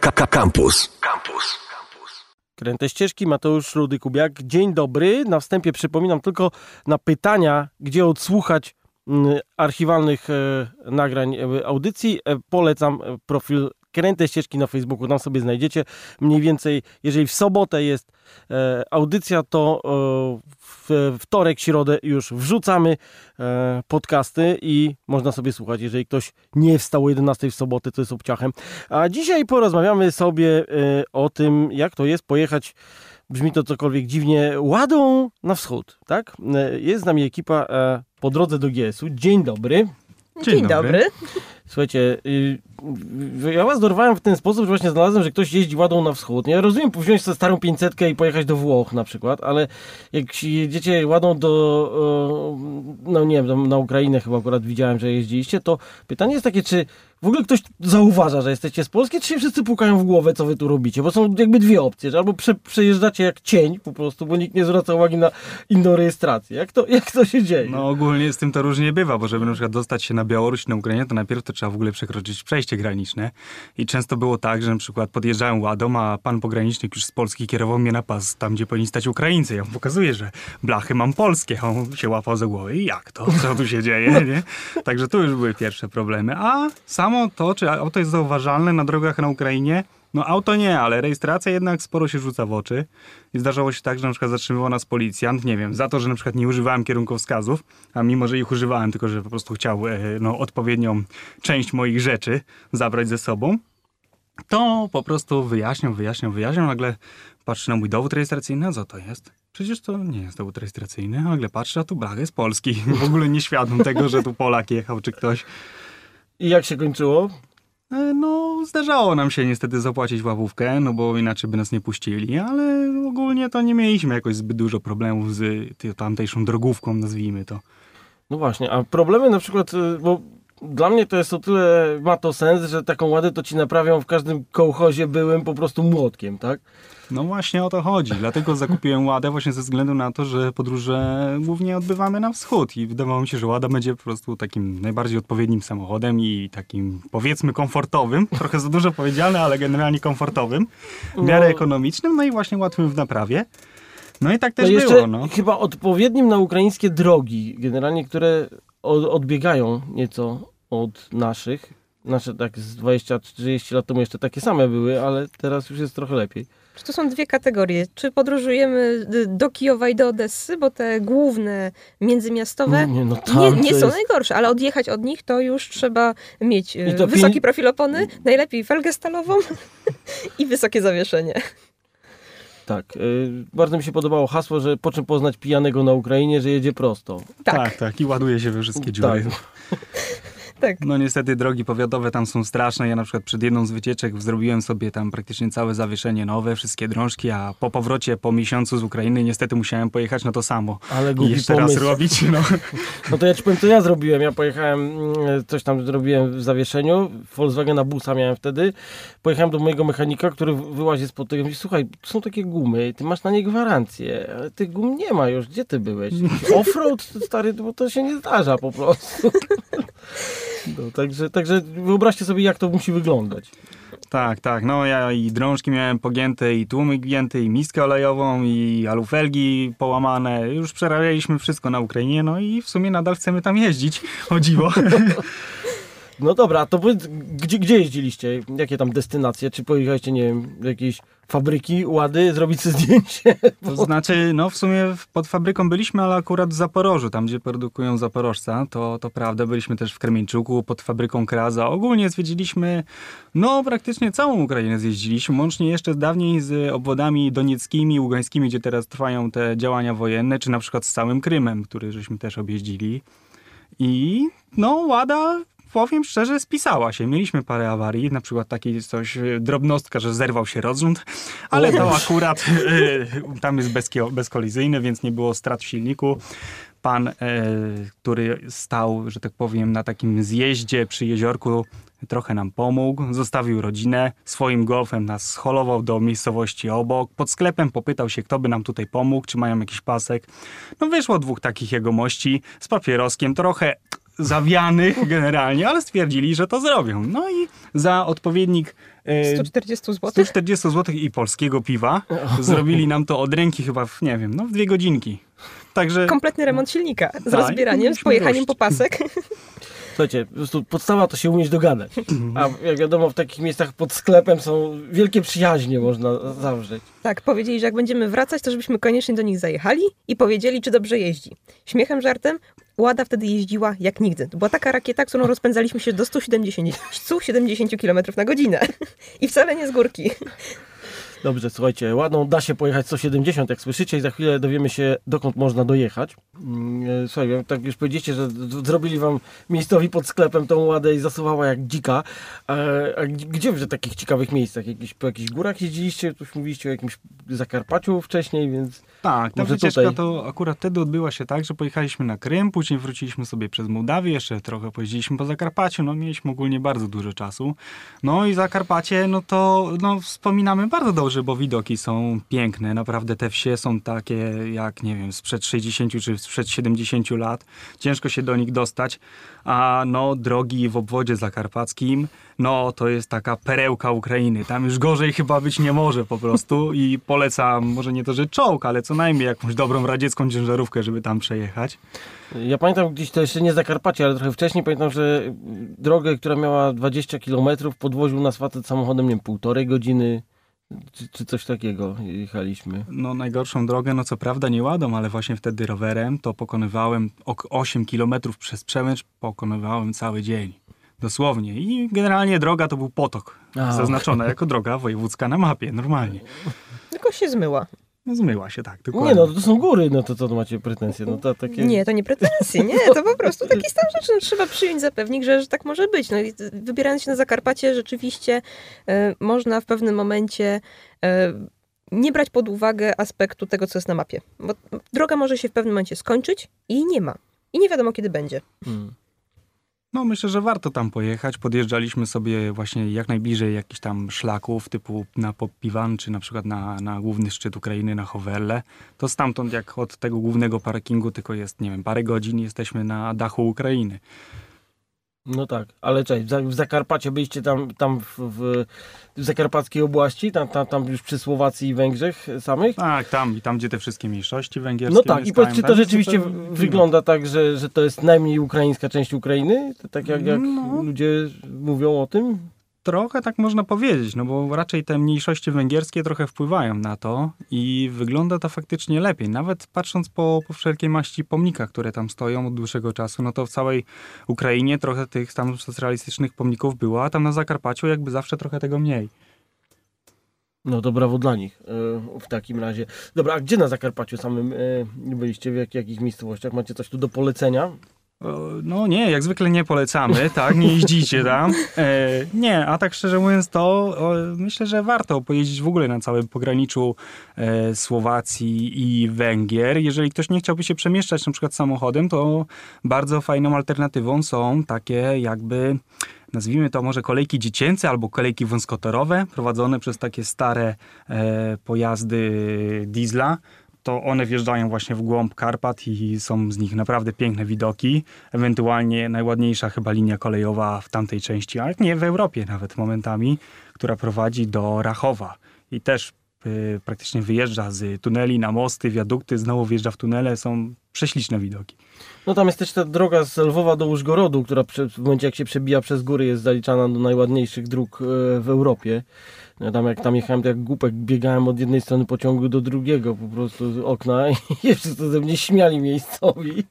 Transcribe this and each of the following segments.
Campus. Campus. Kręte ścieżki, Mateusz Rudy Kubiak. Dzień dobry. Na wstępie przypominam tylko na pytania, gdzie odsłuchać mm, archiwalnych e, nagrań e, audycji. E, polecam profil Kręte Ścieżki na Facebooku. Tam sobie znajdziecie. Mniej więcej, jeżeli w sobotę jest e, audycja, to e, w wtorek, środę już wrzucamy e, podcasty i można sobie słuchać. Jeżeli ktoś nie wstał o 11 w sobotę, to jest obciachem. A dzisiaj porozmawiamy sobie e, o tym, jak to jest pojechać brzmi to cokolwiek dziwnie, ładą na wschód, tak? E, Jest z nami ekipa e, po drodze do GS-u. Dzień dobry. Dzień, Dzień dobry. dobry. Słuchajcie, y, ja was dorwałem w ten sposób, że właśnie znalazłem, że ktoś jeździ ładą na wschód. Ja rozumiem wziąć sobie starą 500 i pojechać do Włoch na przykład, ale jak jedziecie ładą do, no nie wiem, na Ukrainę chyba akurat widziałem, że jeździliście, to pytanie jest takie, czy w ogóle ktoś zauważa, że jesteście z Polski, czy się wszyscy pukają w głowę, co wy tu robicie? Bo są jakby dwie opcje, że albo prze, przejeżdżacie jak cień po prostu, bo nikt nie zwraca uwagi na inną rejestrację. Jak to, jak to się dzieje? No ogólnie z tym to różnie bywa, bo żeby na przykład dostać się na Białoruś, na Ukrainę, to najpierw to trzeba w ogóle przekroczyć przejście graniczne. I często było tak, że na przykład podjeżdżałem ładą, a pan pogranicznik już z Polski kierował mnie na pas tam, gdzie powinni stać Ukraińcy. Ja mu pokazuję, że blachy mam polskie. A on się łapał za głowę. I jak to? Co tu się dzieje? Nie? Także tu już były pierwsze problemy. A samo to, czy auto jest zauważalne na drogach na Ukrainie, no auto nie, ale rejestracja jednak sporo się rzuca w oczy. I zdarzało się tak, że na przykład zatrzymywał nas policjant, nie wiem, za to, że na przykład nie używałem kierunkowskazów, a mimo, że ich używałem, tylko że po prostu chciał e, no, odpowiednią część moich rzeczy zabrać ze sobą, to po prostu wyjaśniał, wyjaśniał, wyjaśniał, nagle patrzy na mój dowód rejestracyjny, a co to jest? Przecież to nie jest dowód rejestracyjny, nagle patrzy, a tu blach jest polski. W ogóle nieświadom tego, że tu Polak jechał, czy ktoś. I jak się kończyło? E, No, zdarzało nam się niestety zapłacić łapówkę, no bo inaczej by nas nie puścili, ale ogólnie to nie mieliśmy jakoś zbyt dużo problemów z tamtejszą drogówką, nazwijmy to. No właśnie, a problemy na przykład, y, bo dla mnie to jest o tyle, ma to sens, że taką ładę to ci naprawią w każdym kołchozie byłym po prostu młotkiem, tak? No właśnie o to chodzi, dlatego zakupiłem Ładę właśnie ze względu na to, że podróże głównie odbywamy na wschód i wydawało mi się, że Łada będzie po prostu takim najbardziej odpowiednim samochodem i takim powiedzmy komfortowym, trochę za dużo powiedziane, ale generalnie komfortowym, w miarę No. ekonomicznym, no i właśnie łatwym w naprawie. No i tak No też jeszcze było, no. chyba odpowiednim na ukraińskie drogi, generalnie, które od, odbiegają nieco od naszych. Nasze tak z 20-30 lat temu jeszcze takie same były, ale teraz już jest trochę lepiej. Czy to są dwie kategorie? Czy podróżujemy do Kijowa i do Odessy, bo te główne międzymiastowe Nie, no tam nie, nie są jest- najgorsze, ale odjechać od nich to już trzeba mieć to wysoki pięć- profil opony, najlepiej felgę stalową i wysokie zawieszenie. Tak, y, bardzo mi się podobało hasło, że po czym poznać pijanego na Ukrainie, że jedzie prosto. Tak, tak, tak, i ładuje się we wszystkie dziury. Tak. tak. No niestety drogi powiatowe tam są straszne. Ja na przykład przed jedną z wycieczek zrobiłem sobie tam praktycznie całe zawieszenie nowe, wszystkie drążki, a po powrocie po miesiącu z Ukrainy niestety musiałem pojechać na to samo. Ale I głupi jeszcze pomysł. raz robić, no. No to ja ci powiem, co ja zrobiłem. Ja pojechałem, mm, coś tam zrobiłem w zawieszeniu, Volkswagena busa miałem wtedy. Pojechałem do mojego mechanika, który wyłazi spod tego i mówi, słuchaj, są takie gumy, ty masz na nie gwarancję, ale tych gum nie ma już, gdzie ty byłeś? Offroad, stary, bo to się nie zdarza po prostu. No, także, także wyobraźcie sobie, jak to musi wyglądać. Tak, tak. No ja i drążki miałem pogięte, i tłumy gięte, i miskę olejową, i alufelgi połamane. Już przerabialiśmy wszystko na Ukrainie, no i w sumie nadal chcemy tam jeździć. O dziwo. No dobra, to gdzie, gdzie jeździliście? Jakie tam destynacje? Czy pojechaliście, nie wiem, do jakiejś fabryki, łady, zrobić sobie zdjęcie? To znaczy, no w sumie pod fabryką byliśmy, ale akurat w Zaporożu, tam gdzie produkują Zaporożca, to, to prawda. Byliśmy też w Kremieńczuku, pod fabryką Kraza. Ogólnie zwiedziliśmy, no praktycznie całą Ukrainę zjeździliśmy, łącznie jeszcze dawniej z obwodami donieckimi, ługańskimi, gdzie teraz trwają te działania wojenne, czy na przykład z całym Krymem, który żeśmy też objeździli. I no Łada powiem szczerze, spisała się. Mieliśmy parę awarii, na przykład taki coś, e, drobnostka, że zerwał się rozrząd, ale to akurat e, tam jest bezkio- bezkolizyjny, więc nie było strat w silniku. Pan, e, który stał, że tak powiem, na takim zjeździe przy jeziorku, trochę nam pomógł, zostawił rodzinę, swoim golfem nas scholował do miejscowości obok, pod sklepem popytał się, kto by nam tutaj pomógł, czy mają jakiś pasek. No wyszło dwóch takich jegomości z papieroskiem, trochę zawianych generalnie, ale stwierdzili, że to zrobią. No i za odpowiednik E, 140 zł? 140 zł i polskiego piwa. Zrobili nam to od ręki chyba, w, nie wiem, no w dwie godzinki. Także Kompletny remont silnika z Tak, rozbieraniem, z pojechaniem dość. po pasek. Słuchajcie, po prostu podstawa to się umieć dogadać. A jak wiadomo, w takich miejscach pod sklepem są wielkie przyjaźnie można zawrzeć. Tak, powiedzieli, że jak będziemy wracać, to żebyśmy koniecznie do nich zajechali i powiedzieli, czy dobrze jeździ. Śmiechem, żartem, Łada wtedy jeździła jak nigdy. To była taka rakieta, którą rozpędzaliśmy się do 170, 170 km na godzinę. I wcale nie z górki. Dobrze, słuchajcie, ładną da się pojechać 170, jak słyszycie, i za chwilę dowiemy się, dokąd można dojechać. Mm, e, Słuchaj, tak już powiedzieliście, że zrobili wam miejscowi pod sklepem tą ładę i zasuwała jak dzika. A, a g- gdzie w takich ciekawych miejscach? Jakieś, po jakichś górach jeździliście? Tu już mówiliście o jakimś Zakarpaciu wcześniej, więc Tak, ta wycieczka tutaj. to akurat wtedy odbyła się tak, że pojechaliśmy na Krym, później wróciliśmy sobie przez Mołdawię, jeszcze trochę pojeździliśmy po Zakarpaciu, no mieliśmy ogólnie bardzo dużo czasu. No i Zakarpacie, no to no, wspominamy bardzo dobrze, bo widoki są piękne, naprawdę te wsie są takie jak, nie wiem, sprzed 60 czy sprzed 70 lat, ciężko się do nich dostać, a no drogi w obwodzie zakarpackim, no to jest taka perełka Ukrainy, tam już gorzej chyba być nie może po prostu. I polecam, może nie to, że czołg, ale co najmniej jakąś dobrą radziecką ciężarówkę, żeby tam przejechać. Ja pamiętam gdzieś, to jeszcze nie Zakarpacie, ale trochę wcześniej, pamiętam, że drogę, która miała 20 km, podwoził nas facet samochodem, nie wiem, półtorej godziny, czy, czy coś takiego jechaliśmy. No najgorszą drogę, no co prawda nie ładą, ale właśnie wtedy rowerem to pokonywałem ok 8 km przez Przemęcz, pokonywałem cały dzień. Dosłownie. I generalnie droga to był potok. A, zaznaczona jako droga wojewódzka na mapie, normalnie. Tylko się zmyła. No zmyła się tak, dokładnie. Nie no, to są góry, no to co to macie pretensje? No to takie... Nie, to nie pretensje, nie, to po prostu taki stan rzeczy. No, trzeba przyjąć za pewnik, że, że tak może być. No, i wybierając się na Zakarpacie, rzeczywiście e, można w pewnym momencie e, nie brać pod uwagę aspektu tego, co jest na mapie. Bo droga może się w pewnym momencie skończyć i nie ma. I nie wiadomo, kiedy będzie. Hmm. No myślę, że warto tam pojechać. Podjeżdżaliśmy sobie właśnie jak najbliżej jakichś tam szlaków, typu na Popiwan, czy na przykład na, na główny szczyt Ukrainy, na Hoverle. To stamtąd jak od tego głównego parkingu tylko jest, nie wiem, parę godzin jesteśmy na dachu Ukrainy. No tak, ale cześć, w Za- w Zakarpacie byliście tam, tam w, w, zakarpackiej oblasti, tam, tam, tam już przy Słowacji i Węgrzech samych? Tak, tam i tam, gdzie te wszystkie mniejszości węgierskie No tak, i powiedz, czy to rzeczywiście inne. wygląda tak, że, że to jest najmniej ukraińska część Ukrainy? Tak jak, jak No. ludzie mówią o tym? Trochę tak można powiedzieć, no bo raczej te mniejszości węgierskie trochę wpływają na to i wygląda to faktycznie lepiej. Nawet patrząc po, po wszelkiej maści pomnikach, które tam stoją od dłuższego czasu, no to w całej Ukrainie trochę tych tam socjalistycznych pomników było, a tam na Zakarpaciu jakby zawsze trochę tego mniej. No to brawo dla nich e, w takim razie. Dobra, a gdzie na Zakarpaciu samym e, byliście? W jak, jakich miejscowościach? Macie coś tu do polecenia? No nie, jak zwykle nie polecamy, tak, nie jeździcie tam. E, nie, a tak szczerze mówiąc to myślę, że warto pojeździć w ogóle na całym pograniczu e, Słowacji i Węgier. Jeżeli ktoś nie chciałby się przemieszczać na przykład samochodem, to bardzo fajną alternatywą są takie jakby nazwijmy to może kolejki dziecięce albo kolejki wąskotorowe prowadzone przez takie stare e, pojazdy diesla to one wjeżdżają właśnie w głąb Karpat i są z nich naprawdę piękne widoki. Ewentualnie najładniejsza chyba linia kolejowa w tamtej części, ale nie w Europie nawet momentami, która prowadzi do Rachowa. I też y, praktycznie wyjeżdża z tuneli na mosty, wiadukty, znowu wjeżdża w tunele, są prześliczne widoki. No tam jest też ta droga z Lwowa do Użgorodu, która w momencie jak się przebija przez góry jest zaliczana do najładniejszych dróg e, w Europie. Ja tam jak tam jechałem, to jak głupek biegałem od jednej strony pociągu do drugiego po prostu z okna i wszyscy ze mnie śmiali miejscowi.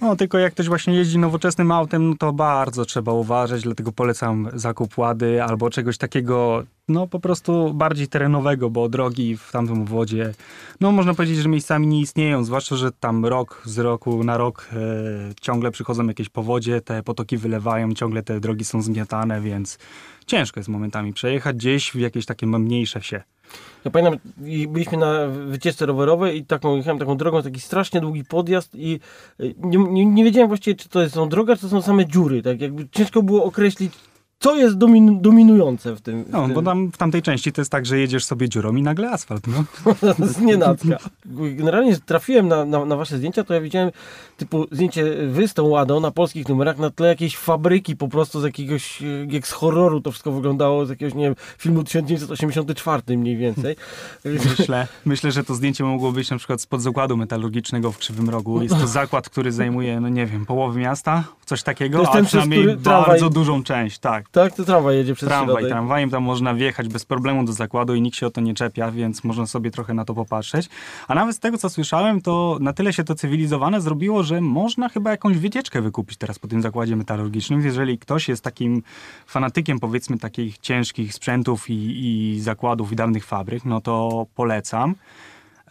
No, tylko jak ktoś właśnie jeździ nowoczesnym autem, no to bardzo trzeba uważać, dlatego polecam zakup łady albo czegoś takiego, no po prostu bardziej terenowego, bo drogi w tamtym obwodzie, no można powiedzieć, że miejscami nie istnieją, zwłaszcza, że tam rok z roku na rok e, ciągle przychodzą jakieś powodzie, te potoki wylewają, ciągle te drogi są zmiatane, więc ciężko jest momentami przejechać gdzieś w jakieś takie mniejsze wsie. Ja pamiętam, byliśmy na wycieczce rowerowej i taką jechałem taką drogą, taki strasznie długi podjazd i y, nie, nie, nie wiedziałem właściwie, czy to jest są droga, czy to są same dziury. Tak jakby ciężko było określić, co jest domin dominujące w tym? W No, tym? bo tam w tamtej części to jest tak, że jedziesz sobie dziurą i nagle asfalt, no. z nienacka. Generalnie trafiłem na, na, na wasze zdjęcia, to ja widziałem typu zdjęcie wy z tą ładą na polskich numerach na tle jakiejś fabryki po prostu z jakiegoś, e, jak z horroru to wszystko wyglądało, z jakiegoś, nie wiem, filmu 1984 mniej więcej. Myślę, myślę, że to zdjęcie mogło być na przykład spod zakładu metalurgicznego w Krzywym Rogu. Jest to zakład, który zajmuje, no nie wiem, połowę miasta, coś takiego, jest a ten, przez przynajmniej który bardzo dużą część, tak. Tak, to tramwaj jedzie przez Tramwaj, środek. tramwajem tam można wjechać bez problemu do zakładu i nikt się o to nie czepia, więc można sobie trochę na to popatrzeć. A nawet z tego, co słyszałem, to na tyle się to cywilizowane zrobiło, że można chyba jakąś wycieczkę wykupić teraz po tym zakładzie metalurgicznym. Jeżeli ktoś jest takim fanatykiem, powiedzmy, takich ciężkich sprzętów i, i zakładów i dawnych fabryk, no to polecam.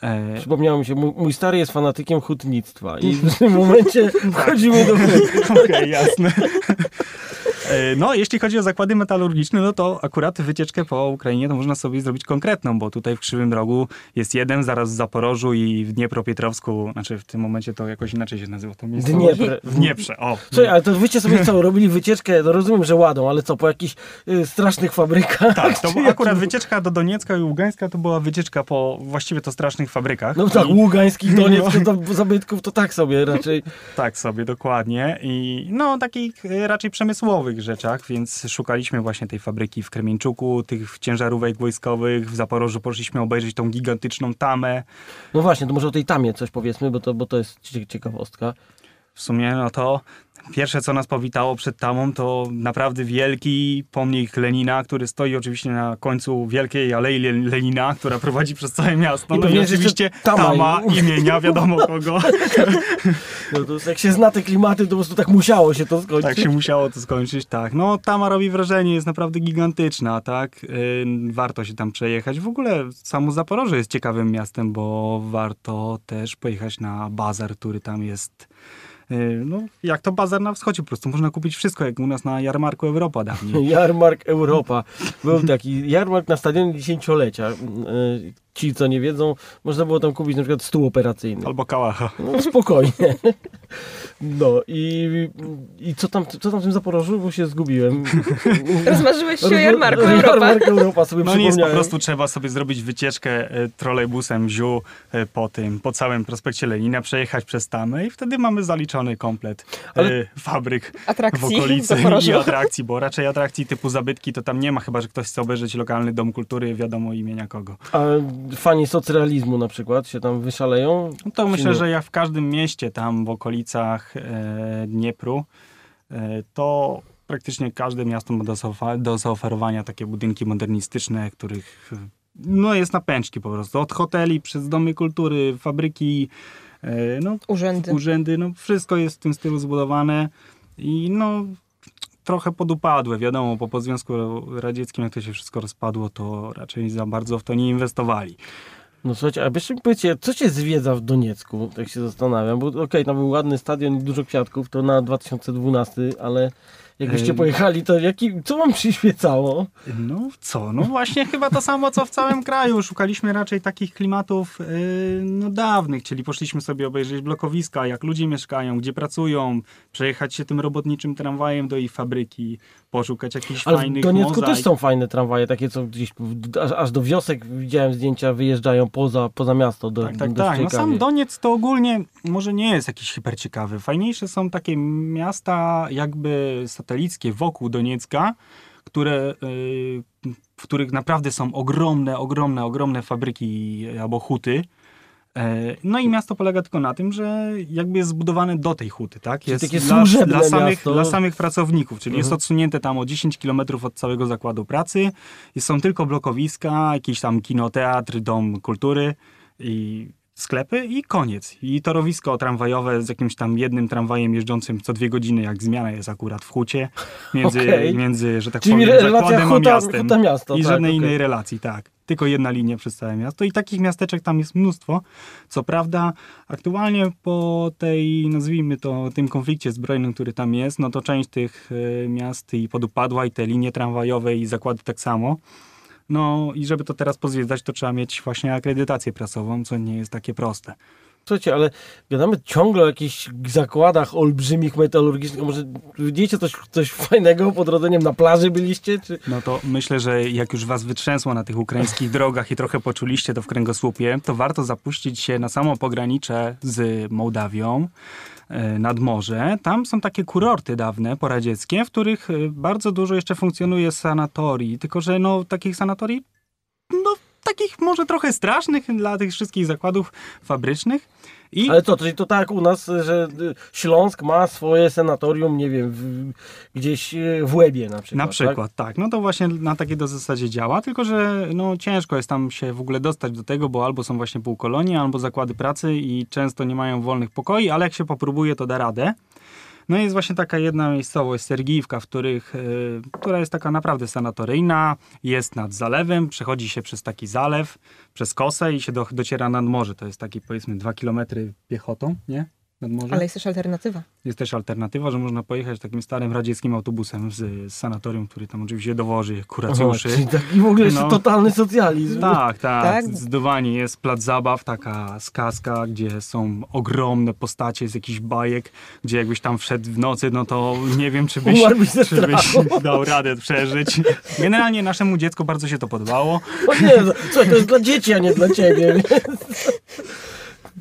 E, Przypomniało mi się, mój, stary jest fanatykiem hutnictwa i w tym momencie wchodzimy do Okej, jasne. E, No, jeśli chodzi o zakłady metalurgiczne, no to akurat wycieczkę po Ukrainie to można sobie zrobić konkretną, bo tutaj w Krzywym Rogu jest jeden, zaraz w Zaporożu i w Dniepropietrowsku, znaczy w tym momencie to jakoś inaczej się nazywa to miejsce. W Dnieprze, o. Słuchaj, ale to wyście sobie co, robili wycieczkę, no rozumiem, że ładą, ale co, po jakichś y, strasznych fabrykach? Tak, to była akurat wycieczka do Doniecka i Ługańska to była wycieczka po właściwie to strasznych fabrykach. No tak, I, Ługański, Donieck, to do zabytków to tak sobie raczej. Tak sobie, dokładnie. I no, takich e, raczej przemysłowych rzeczach, więc szukaliśmy właśnie tej fabryki w Kremieńczuku, tych ciężarówek wojskowych. W Zaporożu poszliśmy obejrzeć tą gigantyczną tamę. No właśnie, to może o tej tamie coś powiedzmy, bo to, bo to jest cie- ciekawostka. W sumie, no to pierwsze, co nas powitało przed tamą, to naprawdę wielki pomnik Lenina, który stoi oczywiście na końcu wielkiej alei Le- Lenina, która prowadzi przez całe miasto. I No i jest oczywiście tama tama i- imienia, wiadomo kogo. No to jak się zna te klimaty, to po prostu tak musiało się to skończyć. Tak się musiało to skończyć, tak. No, Tama robi wrażenie, jest naprawdę gigantyczna, tak. Yy, warto się tam przejechać. W ogóle samo Zaporoże jest ciekawym miastem, bo warto też pojechać na bazar, który tam jest. Yy, no, jak to bazar na wschodzie, po prostu można kupić wszystko, jak u nas na jarmarku Europa dawniej. Jarmark Europa. Był taki jarmark na stadionie dziesięciolecia. Ci, co nie wiedzą, można było tam kupić na przykład stół operacyjny. Albo kałacha. No spokojnie. No i, i co, tam, co tam w tym Zaporożu? Bo się zgubiłem. Rozmarzyłeś się o jarmarku Europa. Jarmark Europa sobie No nic, po prostu trzeba sobie zrobić wycieczkę e, trolejbusem ziu e, po tym, po całym prospekcie Lenina, przejechać przez Tamę i wtedy mamy zaliczony komplet e, Ale- fabryk w Atrakcji w okolicy Zaporożu. i atrakcji, bo raczej atrakcji typu zabytki to tam nie ma, chyba że ktoś chce obejrzeć lokalny dom kultury, wiadomo imienia kogo. A fani socrealizmu na przykład się tam wyszaleją. No to myślę, nie? że jak w każdym mieście tam w okolicach e, Dniepru, e, to praktycznie każde miasto ma do, do zaoferowania takie budynki modernistyczne, których no jest na pęczki po prostu. Od hoteli przez domy kultury, fabryki, e, no Urzędy. urzędy, no wszystko jest w tym stylu zbudowane i no trochę podupadłe, wiadomo, po, po Związku Radzieckim jak to się wszystko rozpadło, to raczej za bardzo w to nie inwestowali. No słuchajcie, a jeszcze mi powiedzcie, co cię zwiedza w Doniecku? Tak się zastanawiam, bo okej, tam był ładny stadion i dużo kwiatków, to na 2012, ale jakbyście pojechali, to jaki, co wam przyświecało? No co? No właśnie chyba to samo, co w całym kraju. Szukaliśmy raczej takich klimatów yy, no, dawnych, czyli poszliśmy sobie obejrzeć blokowiska, jak ludzie mieszkają, gdzie pracują, przejechać się tym robotniczym tramwajem do ich fabryki, poszukać jakichś Ale w fajnych Doniecku mozaik. też są fajne tramwaje, takie co gdzieś w- aż, aż do wiosek widziałem zdjęcia, wyjeżdżają poza, poza miasto. Do, Tak, tak, tak. No sam Doniec to ogólnie może nie jest jakiś hiper ciekawy. Fajniejsze są takie miasta jakby satelickie wokół Doniecka, które, yy, w których naprawdę są ogromne, ogromne, ogromne fabryki albo huty. E, No i miasto polega tylko na tym, że jakby jest zbudowane do tej huty, tak? Jest takie dla, dla, samych, dla samych pracowników, czyli jest Mhm. odsunięte tam o 10 km od całego zakładu pracy. Są tylko blokowiska, jakiś tam kinoteatr, dom kultury i sklepy i koniec. I torowisko tramwajowe z jakimś tam jednym tramwajem jeżdżącym co dwie godziny, jak zmiana jest akurat w hucie, między, Okej. między że tak Czyli powiem, zakładem a huta, miastem. huta miasto. I tak, żadnej okej. innej relacji, tak. Tylko jedna linia przez całe miasto i takich miasteczek tam jest mnóstwo. Co prawda, aktualnie po tej, nazwijmy to, tym konflikcie zbrojnym, który tam jest, no to część tych e, miast i podupadła i te linie tramwajowe i zakłady tak samo. No i żeby to teraz pozwiedzać, to trzeba mieć właśnie akredytację prasową, co nie jest takie proste. Słuchajcie, ale gadamy ciągle o jakichś zakładach olbrzymich, metalurgicznych. Może widzicie coś, coś fajnego pod rodzeniem na plaży byliście? Czy... No to myślę, że jak już was wytrzęsło na tych ukraińskich drogach i trochę poczuliście to w kręgosłupie, to warto zapuścić się na samo pogranicze z Mołdawią e, nad morze. Tam są takie kurorty dawne, poradzieckie, w których e, bardzo dużo jeszcze funkcjonuje sanatorii, tylko że no takich sanatorii no takich może trochę strasznych dla tych wszystkich zakładów fabrycznych. I Ale co, czyli to tak u nas, że y, Śląsk ma swoje senatorium, nie wiem, w, gdzieś y, w Łebie na przykład. Na przykład, tak? No to właśnie na takiej do zasadzie działa, tylko że no, ciężko jest tam się w ogóle dostać do tego, bo albo są właśnie półkolonie, albo zakłady pracy i często nie mają wolnych pokoi, ale jak się popróbuje, to da radę. No jest właśnie taka jedna miejscowość, Sergiwka, w których, y, która jest taka naprawdę sanatoryjna, jest nad zalewem, przechodzi się przez taki zalew, przez kosę i się do, dociera nad morze. To jest taki powiedzmy dwa kilometry piechotą, nie? Nad morzem. Ale jest też alternatywa. Jest też alternatywa, że można pojechać takim starym radzieckim autobusem z, z sanatorium, który tam oczywiście dowoży Aha, kuracjuszy. czyli taki w ogóle jeszcze No. totalny socjalizm. Tak, tak, Tak? zdecydowanie. Jest plac zabaw, taka skaska, gdzie są ogromne postacie z jakichś bajek, gdzie jakbyś tam wszedł w nocy, no to nie wiem, czy byś, czy byś dał radę przeżyć. Generalnie naszemu dziecku bardzo się to podobało. O nie, słuchaj, to jest dla dzieci, a nie dla ciebie.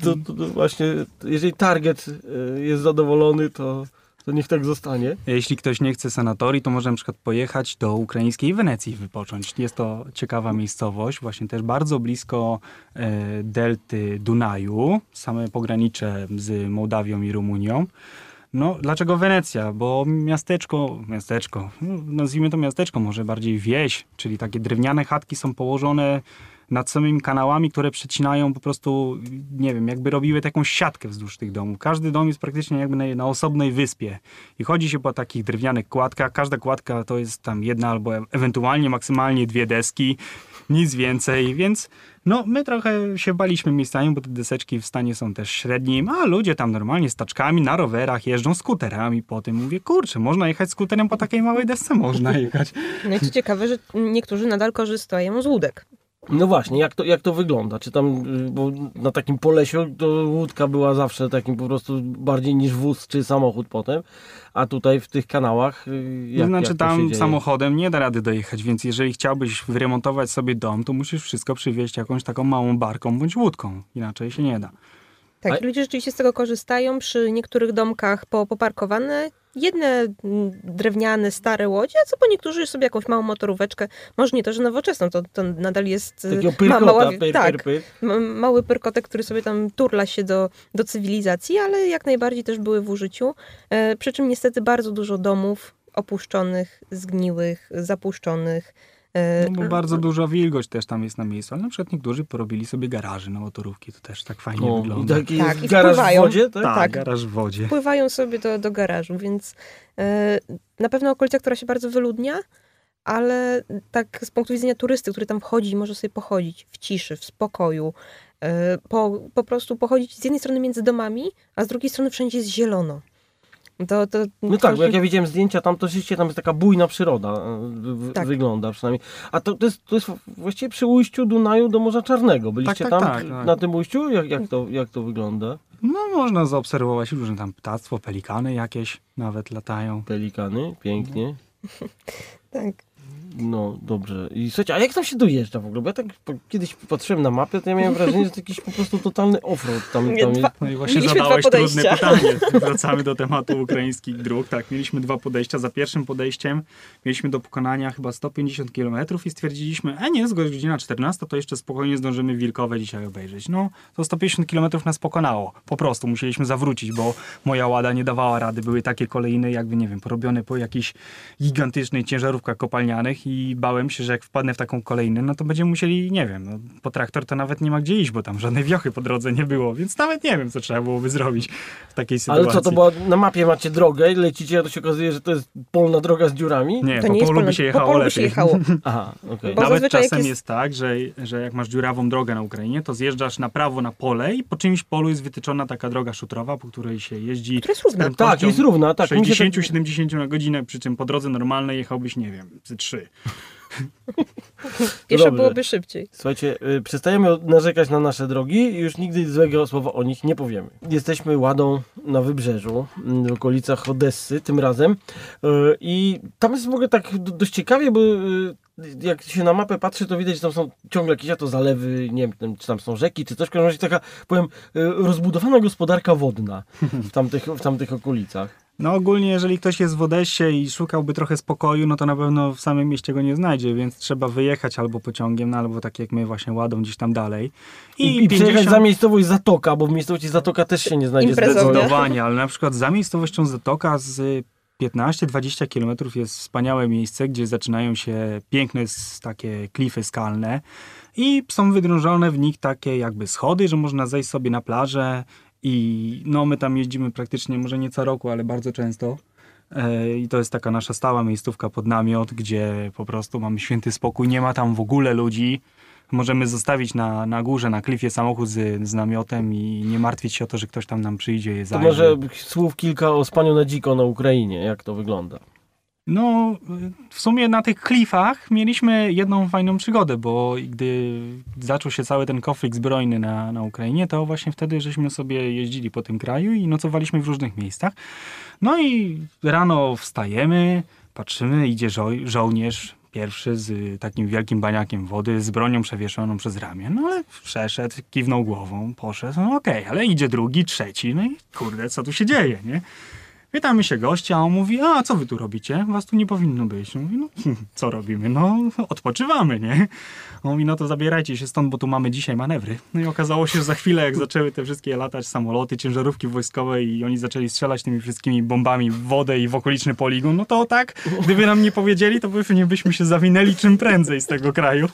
To, to, to właśnie, jeżeli target y, jest zadowolony, to, to niech tak zostanie. Jeśli ktoś nie chce sanatorii, to może na przykład pojechać do ukraińskiej Wenecji wypocząć. Jest to ciekawa miejscowość, właśnie też bardzo blisko e, delty Dunaju, same pogranicze z Mołdawią i Rumunią. No, dlaczego Wenecja? Bo miasteczko, miasteczko, no, nazwijmy to miasteczko, może bardziej wieś, czyli takie drewniane chatki są położone nad samymi kanałami, które przecinają po prostu, nie wiem, jakby robiły taką siatkę wzdłuż tych domów. Każdy dom jest praktycznie jakby na, na osobnej wyspie. I chodzi się po takich drewnianych kładkach. Każda kładka to jest tam jedna albo e- ewentualnie maksymalnie dwie deski, nic więcej, więc no my trochę się baliśmy miejscami, bo te deseczki w stanie są też średnim, a ludzie tam normalnie z taczkami na rowerach jeżdżą skuterami po tym. Mówię, kurczę, można jechać skuterem po takiej małej desce? Można jechać. No i co ciekawe, że niektórzy nadal korzystają z łódek. No właśnie, jak to, jak to wygląda? Czy tam, y, bo na takim Polesiu to łódka była zawsze takim po prostu bardziej niż wóz czy samochód potem, a tutaj w tych kanałach y, jak, to znaczy jak to tam samochodem nie da rady dojechać, więc jeżeli chciałbyś wyremontować sobie dom, to musisz wszystko przywieźć jakąś taką małą barką bądź łódką. Inaczej się nie da. Tak, A- i ludzie rzeczywiście z tego korzystają. Przy niektórych domkach po, poparkowane jedne mm, drewniane, stare łodzie, a co po niektórzy sobie jakąś małą motoróweczkę, może nie to, że nowoczesną, to, to nadal jest Takiego ma- mała, pyr, tak, pyr, pyr. mały pyrkotek, który sobie tam turla się do, do cywilizacji, ale jak najbardziej też były w użyciu. E, przy czym niestety bardzo dużo domów opuszczonych, zgniłych, zapuszczonych. E, No bo bardzo duża wilgoć też tam jest na miejscu, ale na przykład niektórzy porobili sobie garaże na motorówki, to też tak fajnie O, wygląda. Tak, i garaż w wpływają. wodzie, tak? tak, tak. garaż w wodzie. wpływają sobie do, do garażu, więc e, na pewno okolica, która się bardzo wyludnia, ale tak z punktu widzenia turysty, który tam wchodzi i może sobie pochodzić w ciszy, w spokoju, e, po, po prostu pochodzić z jednej strony między domami, a z drugiej strony wszędzie jest zielono. To, to No tak, bo jak ja widziałem zdjęcia, tam to rzeczywiście tam jest taka bujna przyroda, e, w, Tak. wygląda przynajmniej. A to, to, jest, to jest właściwie przy ujściu Dunaju do Morza Czarnego. Byliście Tak, tak, tam tak, tak. na tym ujściu? Jak, jak, to, jak to wygląda? No można zaobserwować różne tam ptactwo, pelikany jakieś nawet latają. Pelikany, pięknie. Tak. No dobrze. I słuchajcie, a jak tam się dojeżdża w ogóle? Bo ja tak po- kiedyś patrzyłem na mapę, to ja miałem wrażenie, że to jakiś po prostu totalny offroad tam, tam dwa- jest. No i właśnie Mieliśmy zadałeś trudne pytanie. Wracamy do tematu ukraińskich dróg. Tak, mieliśmy dwa podejścia. Za pierwszym podejściem mieliśmy do pokonania chyba 150 km i stwierdziliśmy, a nie, jest godzina 14, to jeszcze spokojnie zdążymy Wilkowe dzisiaj obejrzeć. No, to 150 km nas pokonało. Po prostu musieliśmy zawrócić, bo moja łada nie dawała rady. Były takie kolejne, jakby, nie wiem, porobione po jakichś gigantycznych ciężarówkach kopalnianych i bałem się, że jak wpadnę w taką kolejnę, no to będziemy musieli, nie wiem, no, po traktor to nawet nie ma gdzie iść, bo tam żadnej wiochy po drodze nie było, więc nawet nie wiem, co trzeba byłoby zrobić w takiej sytuacji. Ale co to było? Na mapie macie drogę i lecicie, a to się okazuje, że to jest polna droga z dziurami? Nie, To po nie polu by się po jechało polu by lepiej. się jechało. Aha, okej. Bo Nawet czasem jest... jest- tak, że, że jak masz dziurawą drogę na Ukrainie, to zjeżdżasz na prawo na pole i po czymś polu jest wytyczona taka droga szutrowa, po której się jeździ Która jest równa. Tak, jest równa, tak. Mi się tak- 60-70 na godzinę, przy czym po drodze normalnej jechałbyś, nie wiem, ze 3. Pieszo Dobrze. byłoby szybciej. Słuchajcie, y, przestajemy narzekać na nasze drogi i już nigdy złego słowa o nich nie powiemy. Jesteśmy ładą na wybrzeżu, mm, w okolicach Odessy tym razem y, i tam jest w ogóle tak do- dość ciekawie, bo y, jak się na mapę patrzy, to widać, że tam są ciągle jakieś a to zalewy, nie wiem, czy tam są rzeki, czy coś, w każdym razie taka, powiem, rozbudowana gospodarka wodna w tamtych, w tamtych okolicach. No ogólnie, jeżeli ktoś jest w Odessie i szukałby trochę spokoju, no to na pewno w samym mieście go nie znajdzie, więc trzeba wyjechać albo pociągiem, no albo tak jak my właśnie ładą gdzieś tam dalej. I, i przyjechać za miejscowość Zatoka, bo w miejscowości Zatoka też się nie znajdzie Zdecydowanie, ale na przykład za miejscowością Zatoka z 15-20 km jest wspaniałe miejsce, gdzie zaczynają się piękne takie klify skalne i są wydrążone w nich takie jakby schody, że można zejść sobie na plażę i no my tam jeździmy praktycznie może nie co roku, ale bardzo często. E, I to jest taka nasza stała miejscówka pod namiot, gdzie po prostu mamy święty spokój, nie ma tam w ogóle ludzi. Możemy zostawić na, na górze, na klifie samochód z, z namiotem i nie martwić się o to, że ktoś tam nam przyjdzie i To zajrzy. może słów kilka o spaniu na dziko na Ukrainie, jak to wygląda. No, w sumie na tych klifach mieliśmy jedną fajną przygodę, bo gdy zaczął się cały ten konflikt zbrojny na, na Ukrainie, to właśnie wtedy żeśmy sobie jeździli po tym kraju i nocowaliśmy w różnych miejscach. No i rano wstajemy, patrzymy, idzie żo- żołnierz pierwszy z takim wielkim baniakiem wody, z bronią przewieszoną przez ramię. No ale przeszedł, kiwnął głową, poszedł, no okej, ale idzie drugi, trzeci, no i kurde, co tu się dzieje, nie? Pytamy się gościa, a on mówi, a co wy tu robicie? Was tu nie powinno być. Mówi, no co robimy? No odpoczywamy, nie? On mówi, no to zabierajcie się stąd, bo tu mamy dzisiaj manewry. No i okazało się, że za chwilę jak zaczęły te wszystkie latać samoloty, ciężarówki wojskowe i oni zaczęli strzelać tymi wszystkimi bombami w wodę i w okoliczny poligon, no to tak, gdyby nam nie powiedzieli, to pewnie byśmy się zawinęli czym prędzej z tego kraju.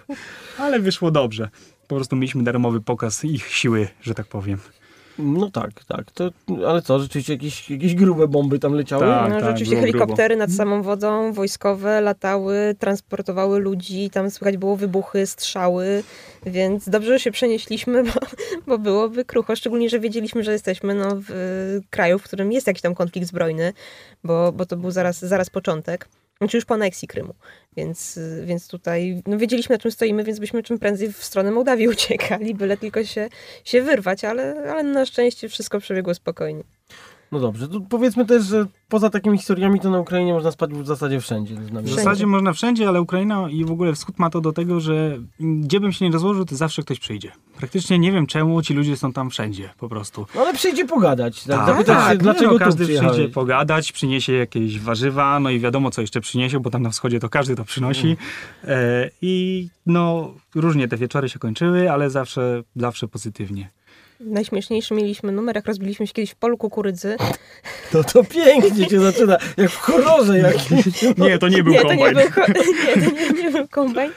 Ale wyszło dobrze. Po prostu mieliśmy darmowy pokaz ich siły, że tak powiem. No tak, tak. To, ale co, rzeczywiście jakieś, jakieś grube bomby tam leciały? Tak. no, rzeczywiście było grubo. helikoptery nad samą wodą, wojskowe latały, transportowały ludzi, tam słychać było wybuchy, strzały, więc dobrze, że się przenieśliśmy, bo, bo byłoby krucho, szczególnie, że wiedzieliśmy, że jesteśmy no, w kraju, w którym jest jakiś tam konflikt zbrojny, bo, bo to był zaraz, zaraz początek. Znaczy już po aneksji Krymu, więc, więc tutaj no wiedzieliśmy na czym stoimy, więc byśmy czym prędzej w stronę Mołdawii uciekali, byle tylko się, się wyrwać, ale, ale na szczęście wszystko przebiegło spokojnie. No dobrze, to powiedzmy też, że poza takimi historiami to na Ukrainie można spać w zasadzie wszędzie. W zasadzie można wszędzie, ale Ukraina i w ogóle wschód ma to do tego, że gdzie bym się nie rozłożył, to zawsze ktoś przyjdzie. Praktycznie nie wiem czemu ci ludzie są tam wszędzie po prostu. No ale przyjdzie pogadać. Tak? Tak, Zapytać się, tak, dlaczego no, tu każdy przyjdzie pogadać, przyniesie jakieś warzywa, no i wiadomo co jeszcze przyniesie, bo tam na wschodzie to każdy to przynosi. E, I no różnie te wieczory się kończyły, ale zawsze, zawsze pozytywnie. Najśmieszniejszy mieliśmy numer, jak rozbiliśmy się kiedyś w polu kukurydzy. To to pięknie się zaczyna, jak w horrorze jakimś. Nie, to nie był nie, to nie był, ko- nie, to nie, nie był kombajn.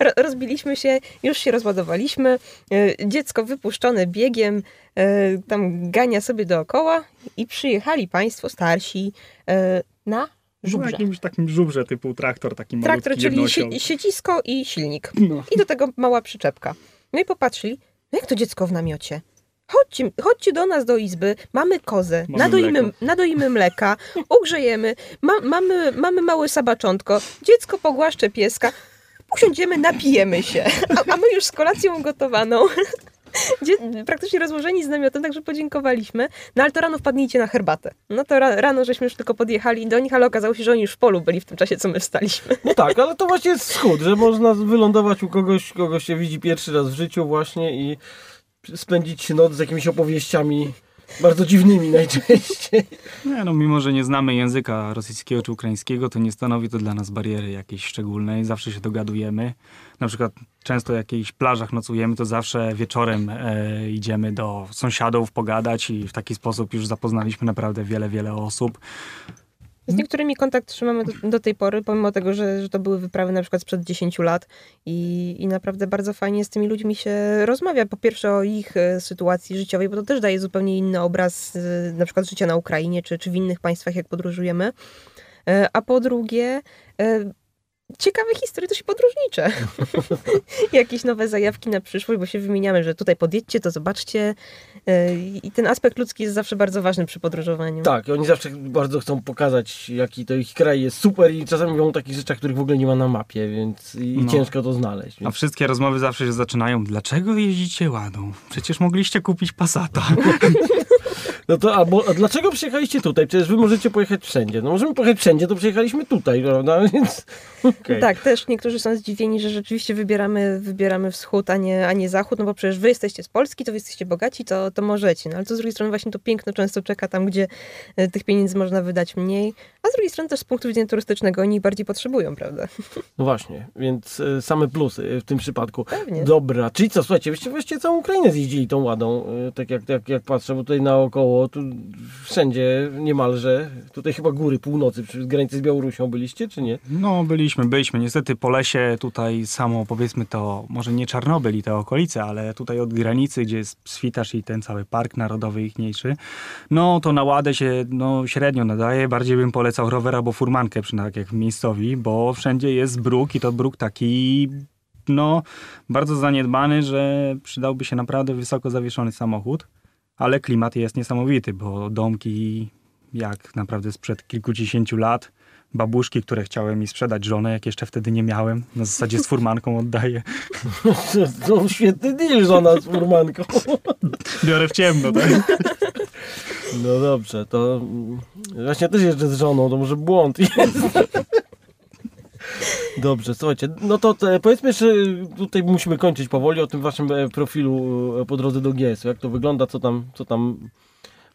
Ro, rozbiliśmy się, już się rozładowaliśmy. E, Dziecko wypuszczone biegiem, e, tam gania sobie dookoła i przyjechali państwo starsi e, na żubrze. jakimś takim żubrze typu traktor, taki Traktor, czyli sie, siedzisko i silnik. No. I do tego mała przyczepka. No i popatrzyli, no jak to dziecko w namiocie? Chodźcie, chodźcie do nas do izby, mamy kozę, Mamy nadoimy, mleko. nadoimy mleka, ugrzejemy, ma, mamy, mamy małe sabaczątko, dziecko pogłaszcze pieska, usiądziemy, napijemy się. A, a my już z kolacją gotowaną. Praktycznie rozłożeni z namiotem, także podziękowaliśmy. No ale to rano wpadnijcie na herbatę. No to ra, rano żeśmy już tylko podjechali do nich, ale okazało się, że oni już w polu byli w tym czasie, co my wstaliśmy. No tak, ale to właśnie jest wschód, że można wylądować u kogoś, kogo się widzi pierwszy raz w życiu właśnie i spędzić noc z jakimiś opowieściami bardzo dziwnymi najczęściej. Nie, no mimo, że nie znamy języka rosyjskiego czy ukraińskiego, to nie stanowi to dla nas bariery jakiejś szczególnej. Zawsze się dogadujemy. Na przykład często w jakichś plażach nocujemy, to zawsze wieczorem e, idziemy do sąsiadów pogadać i w taki sposób już zapoznaliśmy naprawdę wiele, wiele osób. Z niektórymi kontakt trzymamy do, do tej pory, pomimo tego, że, że to były wyprawy na przykład sprzed 10 lat i, i naprawdę bardzo fajnie z tymi ludźmi się rozmawia. Po pierwsze o ich e, sytuacji życiowej, bo to też daje zupełnie inny obraz e, na przykład życia na Ukrainie czy, czy w innych państwach, jak podróżujemy. E, A po drugie, ciekawe historie też podróżnicze. Jakieś nowe zajawki na przyszłość, bo się wymieniamy, że tutaj podjedźcie, to zobaczcie. E, I ten aspekt ludzki jest zawsze bardzo ważny przy podróżowaniu. Tak, oni zawsze bardzo chcą pokazać, jaki to ich kraj jest super i czasami mówią o takich rzeczach, których w ogóle nie ma na mapie, więc i No. ciężko to znaleźć. A Więc... wszystkie rozmowy zawsze się zaczynają, dlaczego jeździcie ładą? Przecież mogliście kupić Passata. No to, a, bo, a dlaczego przyjechaliście tutaj? Przecież wy możecie pojechać wszędzie. No możemy pojechać wszędzie, to przyjechaliśmy tutaj, prawda? Więc... okej. Tak, też niektórzy są zdziwieni, że rzeczywiście wybieramy, wybieramy wschód, a nie, a nie zachód, no bo przecież wy jesteście z Polski, to wy jesteście bogaci, to, to możecie. No ale to z drugiej strony właśnie to piękno często czeka tam, gdzie e, tych pieniędzy można wydać mniej, a z drugiej strony też z punktu widzenia turystycznego oni bardziej potrzebują, prawda? No właśnie, więc e, same plusy w tym przypadku. Pewnie. Dobra, czyli co, słuchajcie, wyście właściwie całą Ukrainę zjeździli tą ładą, e, tak jak, jak, jak patrzę, bo tutaj naokoło, tu wszędzie niemalże, tutaj chyba góry północy, przy granicy z Białorusią byliście, czy nie? No, byliśmy, byliśmy. Niestety po lesie tutaj samo, powiedzmy to, może nie Czarnobyl i te okolice, ale tutaj od granicy, gdzie jest Switasz i ten cały park narodowy ichniejszy, no to na ładę się no, średnio nadaje. Bardziej bym polecał rower albo furmankę, przynajmniej jak miejscowi, bo wszędzie jest bruk i to bruk taki no, bardzo zaniedbany, że przydałby się naprawdę wysoko zawieszony samochód, ale klimat jest niesamowity, bo domki jak naprawdę sprzed kilkudziesięciu lat, babuszki, które chciały mi sprzedać żonę, jak jeszcze wtedy nie miałem, na zasadzie z furmanką oddaję. To, to świetny deal, żona z furmanką. Biorę w ciemno, tak? No dobrze, to mm, właśnie też jeszcze z żoną, to może błąd jest. Dobrze, słuchajcie, no to te, powiedzmy, że tutaj musimy kończyć powoli o tym waszym e, profilu e, po drodze do GS-u. Jak to wygląda, co tam, co tam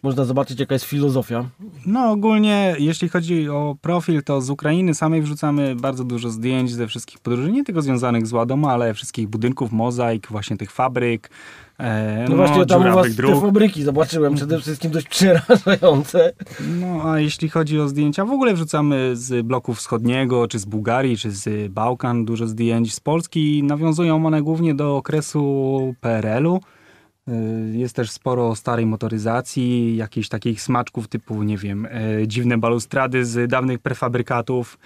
można zobaczyć, jaka jest filozofia. No ogólnie, jeśli chodzi o profil, to z Ukrainy samej wrzucamy bardzo dużo zdjęć ze wszystkich podróży, nie tylko związanych z ładą, ale wszystkich budynków, mozaik, właśnie tych fabryk, e, No, właśnie tam u was te fabryki zobaczyłem, przede wszystkim dość przerażające. No a jeśli chodzi o zdjęcia, w ogóle wrzucamy z bloku wschodniego, czy z Bułgarii, czy z Bałkan dużo zdjęć. Z Polski nawiązują one głównie do okresu PRL-u. Y, Jest też sporo starej motoryzacji, jakichś takich smaczków typu, nie wiem, e, dziwne balustrady z dawnych prefabrykatów.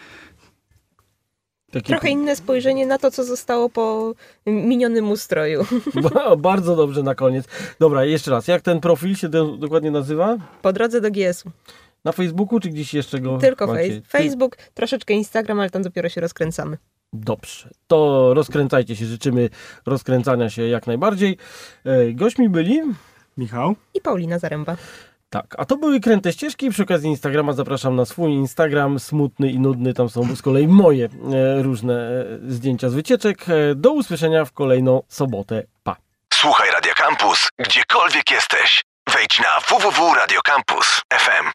Takie Trochę inne spojrzenie na to, co zostało po minionym ustroju. Ba- Bardzo dobrze na koniec. Dobra, jeszcze raz, jak ten profil się do, dokładnie nazywa? Po drodze do GS-u. Na Facebooku, czy gdzieś jeszcze go Tylko macie? Facebook, troszeczkę Instagram, ale tam dopiero się rozkręcamy. Dobrze, to rozkręcajcie się, życzymy rozkręcania się jak najbardziej. E, Gośćmi byli, Michał? I Paulina Zaręba. Tak, a to były Kręte Ścieżki. Przy okazji Instagrama zapraszam na swój Instagram, smutny i nudny, tam są z kolei moje e, różne e, zdjęcia z wycieczek. E, Do usłyszenia w kolejną sobotę. Pa! Słuchaj Radio Campus, gdziekolwiek jesteś. Wejdź na www.radiocampus.fm.